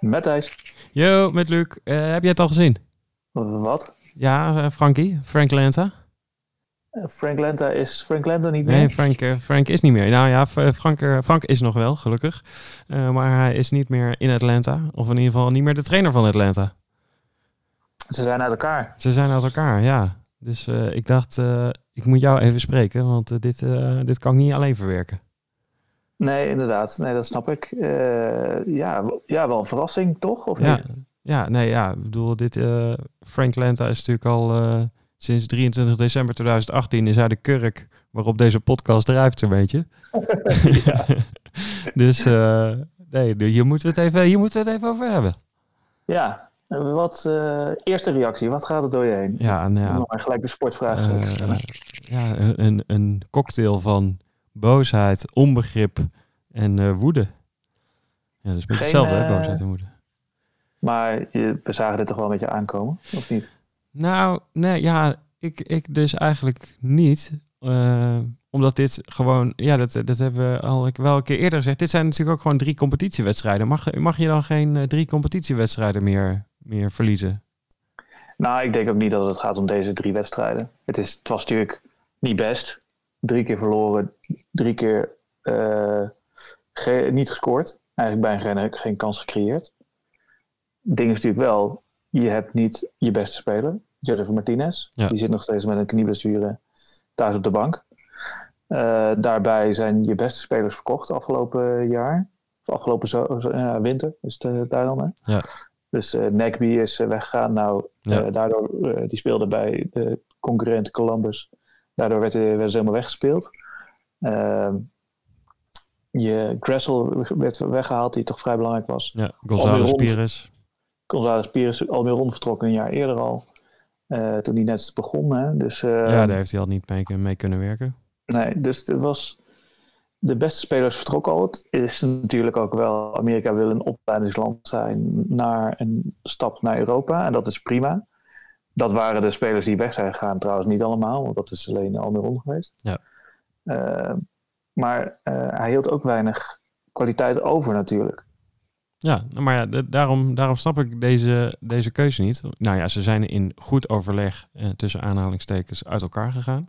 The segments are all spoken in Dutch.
Met Thijs. Yo, met Luc. Eh, heb jij het al gezien? Wat? Ja, eh, Frankie, Frank Lenta. Eh, Frank Lenta is Frank Lenta niet meer? Nee, Frank, Frank is niet meer. Nou ja, Frank, Frank is nog wel, gelukkig. Maar hij is niet meer in Atlanta. Of in ieder geval niet meer de trainer van Atlanta. Ze zijn uit elkaar. Ze zijn uit elkaar, ja. Dus ik dacht, ik moet jou even spreken, want dit, dit kan ik niet alleen verwerken. Nee, inderdaad. Nee, dat snap ik. Eh, ja, ja, wel een verrassing, toch? Of Ja, niet? ja, nee, ja. Ik bedoel, dit, eh, Frank Lenta is natuurlijk al eh, sinds 23 december 2018 is hij de kurk waarop deze podcast drijft, een beetje. ja. dus eh, nee, hier moeten we het even, hier moeten we het even over hebben. ja. Wat, eerste reactie, wat gaat er door je heen? Ja, maar gelijk de sportvraag ja een, een cocktail van boosheid, onbegrip en eh, woede. Ja, dat is een beetje Geen, hetzelfde, hè, eh, boosheid en woede. Maar je, we zagen dit toch wel een beetje aankomen, of niet? Nou, nee, ja, ik, ik dus eigenlijk niet. Eh, omdat dit gewoon, ja, dat, dat hebben we al wel een keer eerder gezegd. Dit zijn natuurlijk ook gewoon drie competitiewedstrijden. Mag, mag je dan geen drie competitiewedstrijden meer, meer verliezen? Nou, ik denk ook niet dat het gaat om deze drie wedstrijden. Het, is, het was natuurlijk niet best. Drie keer verloren, drie keer eh, ge- niet gescoord. Eigenlijk bijna geen, geen kans gecreëerd. Het ding is natuurlijk wel, je hebt niet je beste speler, Joseph Martinez. Ja. Die zit nog steeds met een knieblessure thuis op de bank. Eh, daarbij zijn je beste spelers verkocht afgelopen jaar. Of afgelopen zo, zo- winter is het eh, daar dan. Hè? Ja. Dus eh Nagby is weggegaan. Nou, Ja. daardoor, die speelde bij de concurrent Columbus. Daardoor werd, hij- ze helemaal weggespeeld. Ehm, je Gressel werd weggehaald, die toch vrij belangrijk was. Ja, González. Pires. González Pires Almiron vertrokken een jaar eerder al. eh, toen hij net begon. Hè? Dus, ja, daar heeft hij al niet mee, mee kunnen werken. Nee, dus het was de beste spelers vertrokken al. Het is natuurlijk ook wel, Amerika wil een opleidingsland zijn naar een stap naar Europa. En dat is prima. Dat waren de spelers die weg zijn gegaan trouwens niet allemaal, want dat is alleen Almiron geweest. Ja. Eh, maar eh, hij hield ook weinig kwaliteit over natuurlijk. Ja, maar ja, daarom, daarom snap ik deze, deze keuze niet. Nou ja, ze zijn in goed overleg eh, tussen aanhalingstekens uit elkaar gegaan.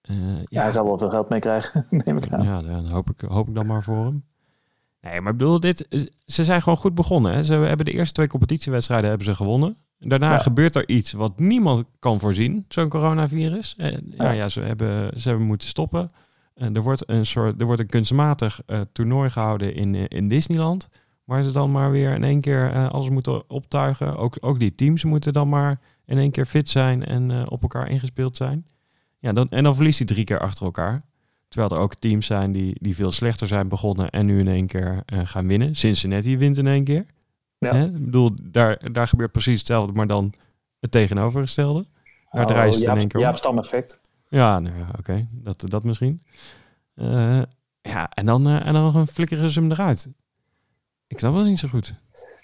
Eh, Ja. hij zal wel veel geld meekrijgen, neem ik aan. Ja, dan hoop ik, hoop ik dan maar voor hem. Nee, maar ik bedoel, dit, ze zijn gewoon goed begonnen. Hè. Ze hebben de eerste twee competitiewedstrijden hebben ze gewonnen. Daarna Ja. gebeurt er iets wat niemand kan voorzien, zo'n coronavirus. Eh, ja. Ze, hebben, ze hebben moeten stoppen. En er wordt een soort, er wordt een kunstmatig eh, toernooi gehouden in, eh, in Disneyland. Waar ze dan maar weer in één keer eh, alles moeten optuigen. Ook, ook die teams moeten dan maar in één keer fit zijn en eh, op elkaar ingespeeld zijn. Ja, dan, en dan verliest hij drie keer achter elkaar. Terwijl er ook teams zijn die, die veel slechter zijn begonnen en nu in één keer eh, gaan winnen. Cincinnati wint in één keer. Ja. Hè? Ik bedoel, daar, daar gebeurt precies hetzelfde, maar dan het tegenovergestelde. Daar het in één keer om. Jaap Stam effect. Ja, nou ja, oké, dat, dat misschien. Eh, ja, en dan, eh, en dan flikkeren ze hem eruit. Ik snap dat niet zo goed.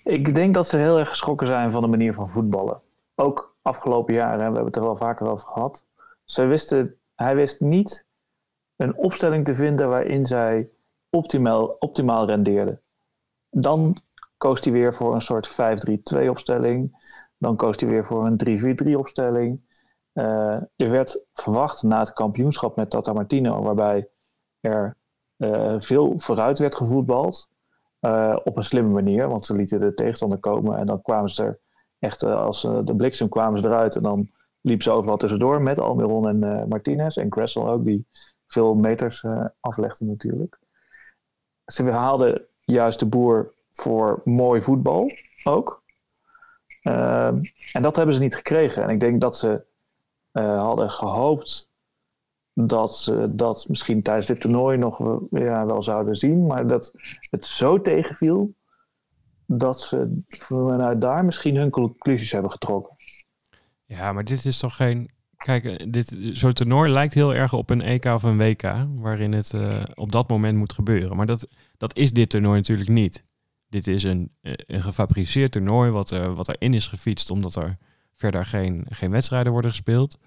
Ik denk dat ze heel erg geschrokken zijn van de manier van voetballen. Ook afgelopen jaren, we hebben het er wel vaker over gehad. Ze wisten, hij wist niet een opstelling te vinden waarin zij optimaal, optimaal rendeerden. Dan koos hij weer voor een soort 5-3-2 opstelling. Dan koos hij weer voor een 3-4-3 opstelling. Eh, er werd verwacht na het kampioenschap met Tata Martino, waarbij er eh, veel vooruit werd gevoetbald. Eh, op een slimme manier, want ze lieten de tegenstander komen en dan kwamen ze er echt als de bliksem kwamen ze eruit en dan liep ze overal tussendoor met Almiron en Martinez en Gressel ook, die veel meters aflegden natuurlijk. Ze haalden juist de boer voor mooi voetbal ook. Ehm, en dat hebben ze niet gekregen. En ik denk dat ze eh, hadden gehoopt dat ze dat misschien tijdens dit toernooi nog ja, wel zouden zien. Maar dat het zo tegenviel dat ze vanuit daar misschien hun conclusies hebben getrokken. Ja, maar dit is toch geen... Kijk, eh, dit, zo'n toernooi lijkt heel erg op een EK of een WK, waarin het eh, op dat moment moet gebeuren. Maar dat, dat is dit toernooi natuurlijk niet. Dit is een, eh, een gefabriceerd toernooi wat, er wat erin is gefietst, omdat er verder geen, geen wedstrijden worden gespeeld.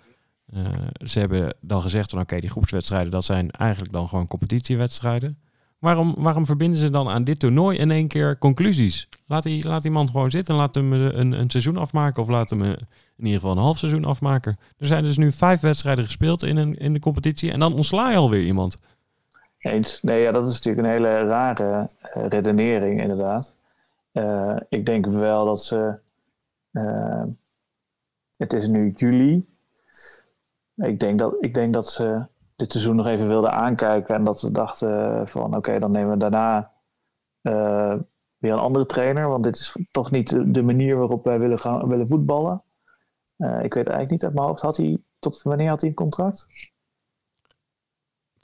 Eh, ze hebben dan gezegd van oké, die groepswedstrijden, dat zijn eigenlijk dan gewoon competitiewedstrijden. Waarom, waarom verbinden ze dan aan dit toernooi in één keer conclusies? Laat die, laat die man gewoon zitten. Laat hem een, een seizoen afmaken. Of laat hem in ieder geval een half seizoen afmaken. Er zijn dus nu vijf wedstrijden gespeeld in, een, in de competitie. En dan ontsla je alweer iemand. Eens. Nee, ja, dat is natuurlijk een hele rare uh, redenering, inderdaad. Uh, ik denk wel dat ze. Uh, het is nu juli. Ik denk, dat, ik denk dat ze dit seizoen nog even wilden aankijken. En dat ze dachten van oké, dan nemen we daarna weer een andere trainer. Want dit is toch niet de manier waarop wij willen, gaan, willen voetballen. ik weet eigenlijk niet uit mijn hoofd. Had hij, tot wanneer had hij een contract?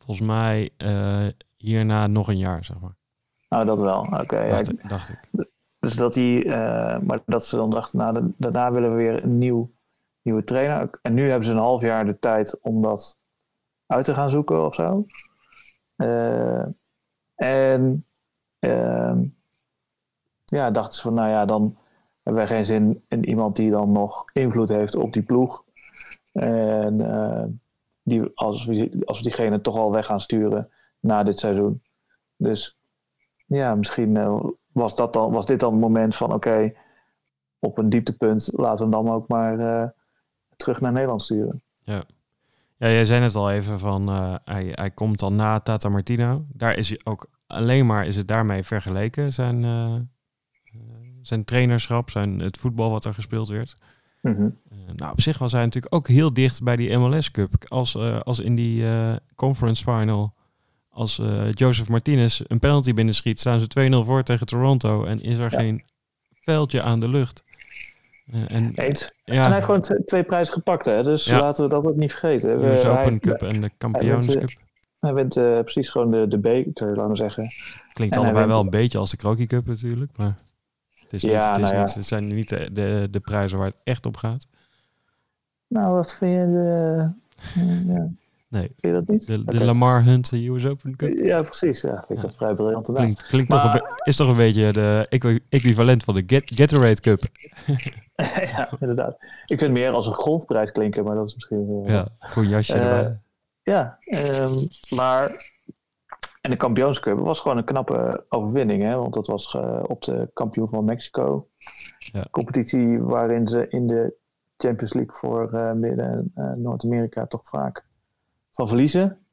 Volgens mij uh, hierna nog een jaar, zeg maar. Nou, dat wel. Oké. dacht, ja, dacht, ik. Dus dat die, uh, maar dat ze dan dachten, nou, daarna willen we weer een nieuw, nieuwe trainer. En nu hebben ze een half jaar de tijd om dat uit te gaan zoeken of zo. Uh, en ehm, ja, dachten ze van, nou ja, dan hebben wij geen zin in iemand die dan nog invloed heeft op die ploeg. En die, als, we, als we diegene toch al weg gaan sturen na dit seizoen. Dus ja, misschien uh, was, dat dan, was dit dan het moment van oké, op een dieptepunt laten we hem dan ook maar uh, terug naar Nederland sturen. Ja. Ja, jij zei het al even van uh, hij, hij komt dan na Tata Martino. Daar is hij ook alleen maar is het daarmee vergeleken, zijn, zijn trainerschap, zijn, het voetbal wat er gespeeld werd. Mm nou, op zich was hij natuurlijk ook heel dicht bij die MLS Cup. Als, uh, als in die uh, conference final, als uh, Joseph Martinez een penalty binnenschiet, staan ze 2-0 voor tegen Toronto en is er ja. geen veldje aan de lucht. en, Eens. Ja. en hij heeft gewoon twee prijzen gepakt, hè? dus ja. laten we dat ook niet vergeten. De Open hij, Cup en de Kampioens Cup. Hij wint precies gewoon de, de beker, laten we zeggen. Klinkt en allebei wel een beetje als de Crocky Cup natuurlijk, maar... Het, is niet, ja, het, is nou niet, het zijn niet de, de, de, prijzen waar het echt op gaat. Nou, wat vind je de... Ja. Nee. Vind je dat niet? De, de okay. Lamar Hunt US Open Cup? Ja, precies. Ja, vind ik dat vrij briljant te Klinkt, klinkt maar... toch een, is toch een beetje de equivalent van de Get, Gatorade Cup. ja, inderdaad. Ik vind meer als een golfprijs klinken, maar dat is misschien... Uh, ja, goed jasje uh, erbij. Ja, um, maar en de kampioenscup was gewoon een knappe overwinning. Hè? Want dat was uh, op de kampioen van Mexico. Ja. Competitie waarin ze in de Champions League voor uh, Midden- en uh, Noord-Amerika toch vaak van verliezen.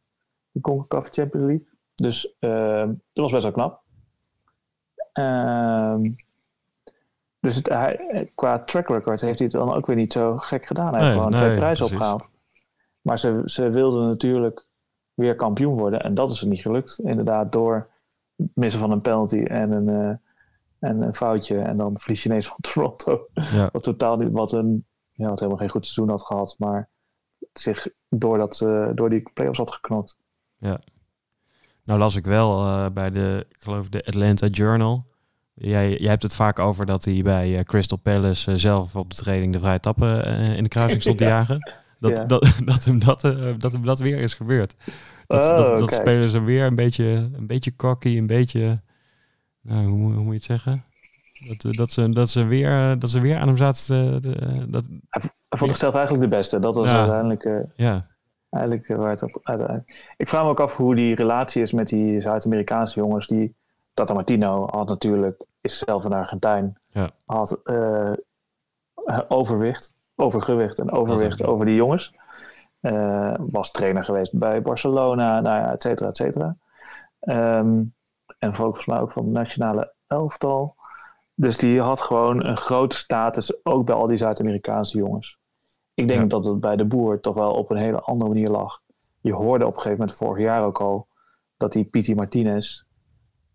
De CONCACAF Champions League. Dus ehm, dat was best wel knap. Ehm, dus het, hij, qua track record heeft hij het dan ook weer niet zo gek gedaan. Hij nee, heeft gewoon nee, twee prijzen precies. opgehaald. Maar ze, ze wilden natuurlijk weer kampioen worden. En dat is er niet gelukt. Inderdaad, door het missen van een penalty en een, uh, en een foutje. En dan verlies je ineens van Toronto. Ja. Wat totaal niet, wat een, ja, wat helemaal geen goed seizoen had gehad. Maar zich door, dat, uh, door die playoffs had geknopt. Ja. Nou las ik wel uh, bij de, ik geloof de Atlanta Journal. Jij, jij hebt het vaak over dat hij bij Crystal Palace zelf op de training de vrije tappen in de kruising stond te ja. jagen. Dat, ja. dat, dat, hem dat, uh, dat hem dat weer is gebeurd. Dat, oh, dat, dat spelers hem weer een beetje, een beetje cocky, een beetje... Nou, hoe, hoe moet je het zeggen? Dat, dat, ze, dat, ze weer, dat ze weer aan hem zaten. De, dat, hij vond zichzelf eigenlijk de beste. Dat was ja. uiteindelijk, uh, ja. eigenlijk waar het op uiteindelijk. Ik vraag me ook af hoe die relatie is met die Zuid-Amerikaanse jongens. Die, Tata Martino had natuurlijk, is zelf een Argentijn. Ja. Had uh, overwicht overgewicht en overwicht over die jongens. Uh, was trainer geweest bij Barcelona, nou ja, et cetera, et cetera. Um, en volgens mij ook van het nationale elftal. Dus die had gewoon een grote status, ook bij al die Zuid-Amerikaanse jongens. Ik denk ja. dat het bij de boer toch wel op een hele andere manier lag. Je hoorde op een gegeven moment vorig jaar ook al dat die Piti Martinez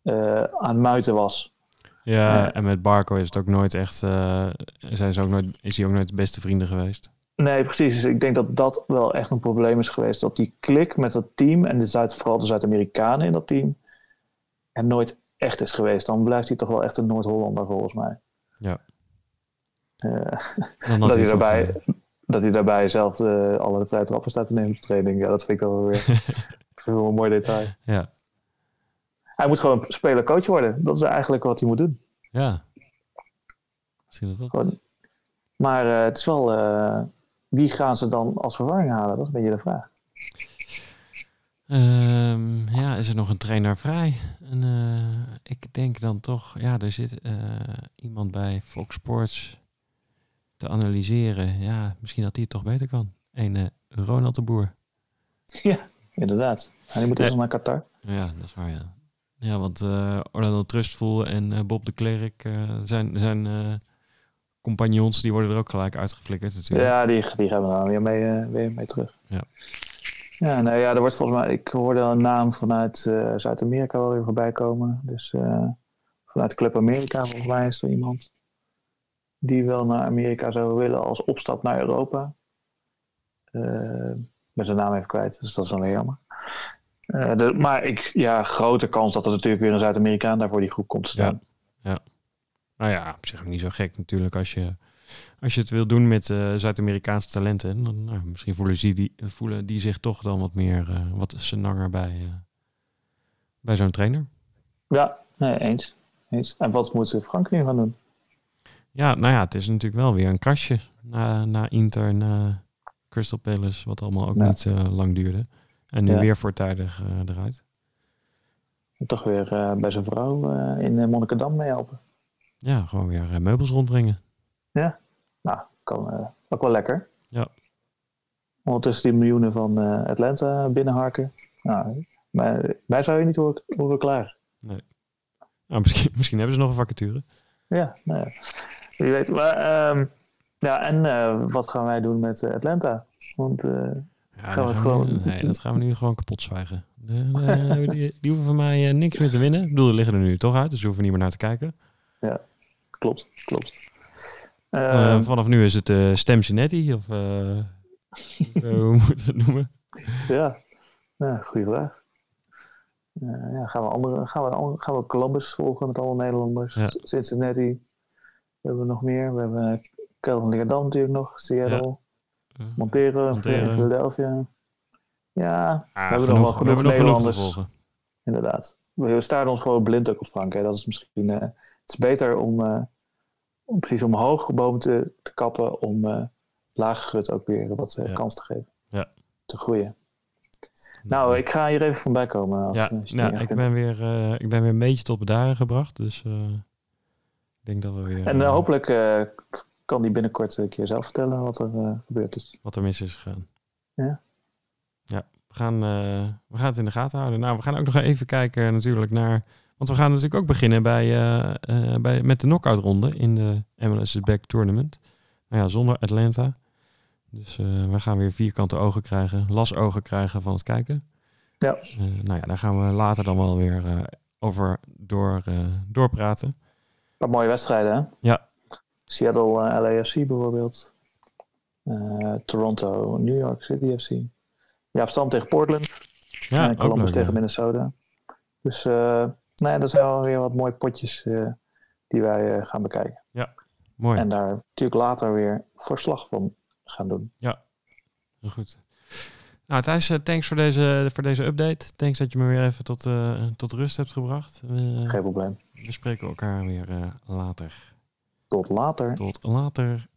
uh, aan muiten was ja, uh, en met Barco is het ook nooit echt. Uh, zijn ze ook nooit, is hij ook nooit de beste vrienden geweest? Nee, precies. Dus ik denk dat dat wel echt een probleem is geweest. Dat die klik met dat team en de Zuid, vooral de Zuid-Amerikanen in dat team er nooit echt is geweest. Dan blijft hij toch wel echt een Noord-Hollander volgens mij. Ja. Uh, dat, hij daarbij, dat hij daarbij zelf de, alle vrije trappen staat te nemen op training. Ja, dat vind ik dan wel weer een mooi detail. Ja. Hij moet gewoon speler-coach worden. Dat is eigenlijk wat hij moet doen. Ja. Misschien is dat. Gewoon. Maar uh, het is wel. Uh, wie gaan ze dan als vervanging halen? Dat is een beetje de vraag. Um, ja, is er nog een trainer vrij. En eh, ik denk dan toch, ja, er zit eh, iemand bij Fox Sports te analyseren. Ja, misschien dat hij het toch beter kan. Een eh, Ronald de Boer. Ja, inderdaad. Hij die moet eerst naar Qatar. Ja, dat is waar, ja. Ja, want eh Orlando Trustful en eh, Bob de Klerk eh, zijn, zijn compagnons, die worden er ook gelijk uitgeflikkerd natuurlijk. Ja, die, die gaan we dan weer mee, weer mee terug. Ja. Ja, nou ja, er wordt volgens mij, ik hoorde een naam vanuit Zuid-Amerika wel weer voorbij komen. Dus vanuit Club Amerika volgens mij is er iemand die wel naar Amerika zou willen als opstap naar Europa. Ben zijn naam even kwijt, dus dat is dan weer jammer. Eh, de, maar ik, ja, grote kans dat er natuurlijk weer een Zuid-Amerikaan daar voor die groep komt te staan. Nou ja, op zich ook niet zo gek natuurlijk als je, als je het wil doen met eh, Zuid-Amerikaanse talenten. Dan, nou, misschien voelen, ze die, voelen die zich toch dan wat meer, eh, wat senanger bij, bij zo'n trainer. Ja, nee, eens. eens. En wat moet Frank nu gaan doen? Ja, nou ja, het is natuurlijk wel weer een krasje na, na Inter, na Crystal Palace, wat allemaal ook Ja. niet lang duurde. En nu Ja. weer voortijdig eh, eruit. En toch weer eh, bij zijn vrouw eh, in Monnikendam mee helpen. Ja, gewoon weer meubels rondbrengen. Nou, kan ook wel lekker. Ja. Ondertussen die miljoenen van Atlanta binnenharken. Nou, mij, mij zou je niet horen, horen klaar. Nou, misschien, misschien hebben ze nog een vacature. Ja, nou ja. wie weet. Maar, ehm, ja, en wat gaan wij doen met Atlanta? Want eh, Ja, Gaan we het gewoon- nee, dat gaan we nu gewoon kapot zwijgen. Die, die hoeven van mij eh, niks meer te winnen. Ik bedoel, die liggen er nu toch uit, dus we hoeven niet meer naar te kijken. klopt, klopt. Eh, Ehm, vanaf nu is het uh, Stem Cinetti, of hoe moet je het noemen? ja, ja goede vraag. Ja, gaan, we andere, gaan, we gaan we Columbus volgen met alle Nederlanders? Ja. Cincinnati. We hebben nog meer. We hebben Kelvin Leerdam natuurlijk nog. Seattle. Eh, Montero, Montero. Philadelphia. Ja, ah, hebben nog wel we genoeg nog genoeg te Nederlanders. volgen. inderdaad. We staren ons gewoon blind ook op Frank. Hè. Dat is misschien... eh, het is beter om, eh, om precies omhoog bomen te, te kappen... om eh gut ook weer wat eh, Ja. kans te geven. Ja. Te groeien. Nou, ik ga hier even van bij komen. Als, ja, nou, ik, ben weer, eh, ik ben weer een beetje tot bedaren gebracht, dus eh, ik denk dat we weer... En eh, eh, hopelijk eh, kan die binnenkort een keer zelf vertellen wat er eh, gebeurd is. wat er mis is gegaan. Ja. Ja, we gaan, eh, we gaan het in de gaten houden. Nou, we gaan ook nog even kijken natuurlijk naar... Want we gaan natuurlijk ook beginnen bij, eh, bij, met de knockout-ronde in de MLS Back Tournament. Nou ja, zonder Atlanta. Dus we gaan weer vierkante ogen krijgen, lasogen krijgen van het kijken. Ja. Nou ja, daar gaan we later dan wel weer over door, doorpraten. Paar mooie wedstrijden, hè? Ja. Seattle, eh, LAFC bijvoorbeeld. Eh, Toronto, New York City FC. Ja, Stam tegen Portland. Ja, en ook Columbus leuk, tegen ja. Minnesota. Dus eh ja, dat zijn wel weer wat mooie potjes eh, die wij eh, gaan bekijken. Mooi. En daar natuurlijk later weer verslag van gaan doen. Heel goed. Nou, Thijs, eh, thanks voor deze, voor deze update. Thanks dat je me weer even tot, eh, tot rust hebt gebracht. We, Geen probleem. we spreken elkaar weer eh, later. Tot later. Tot later.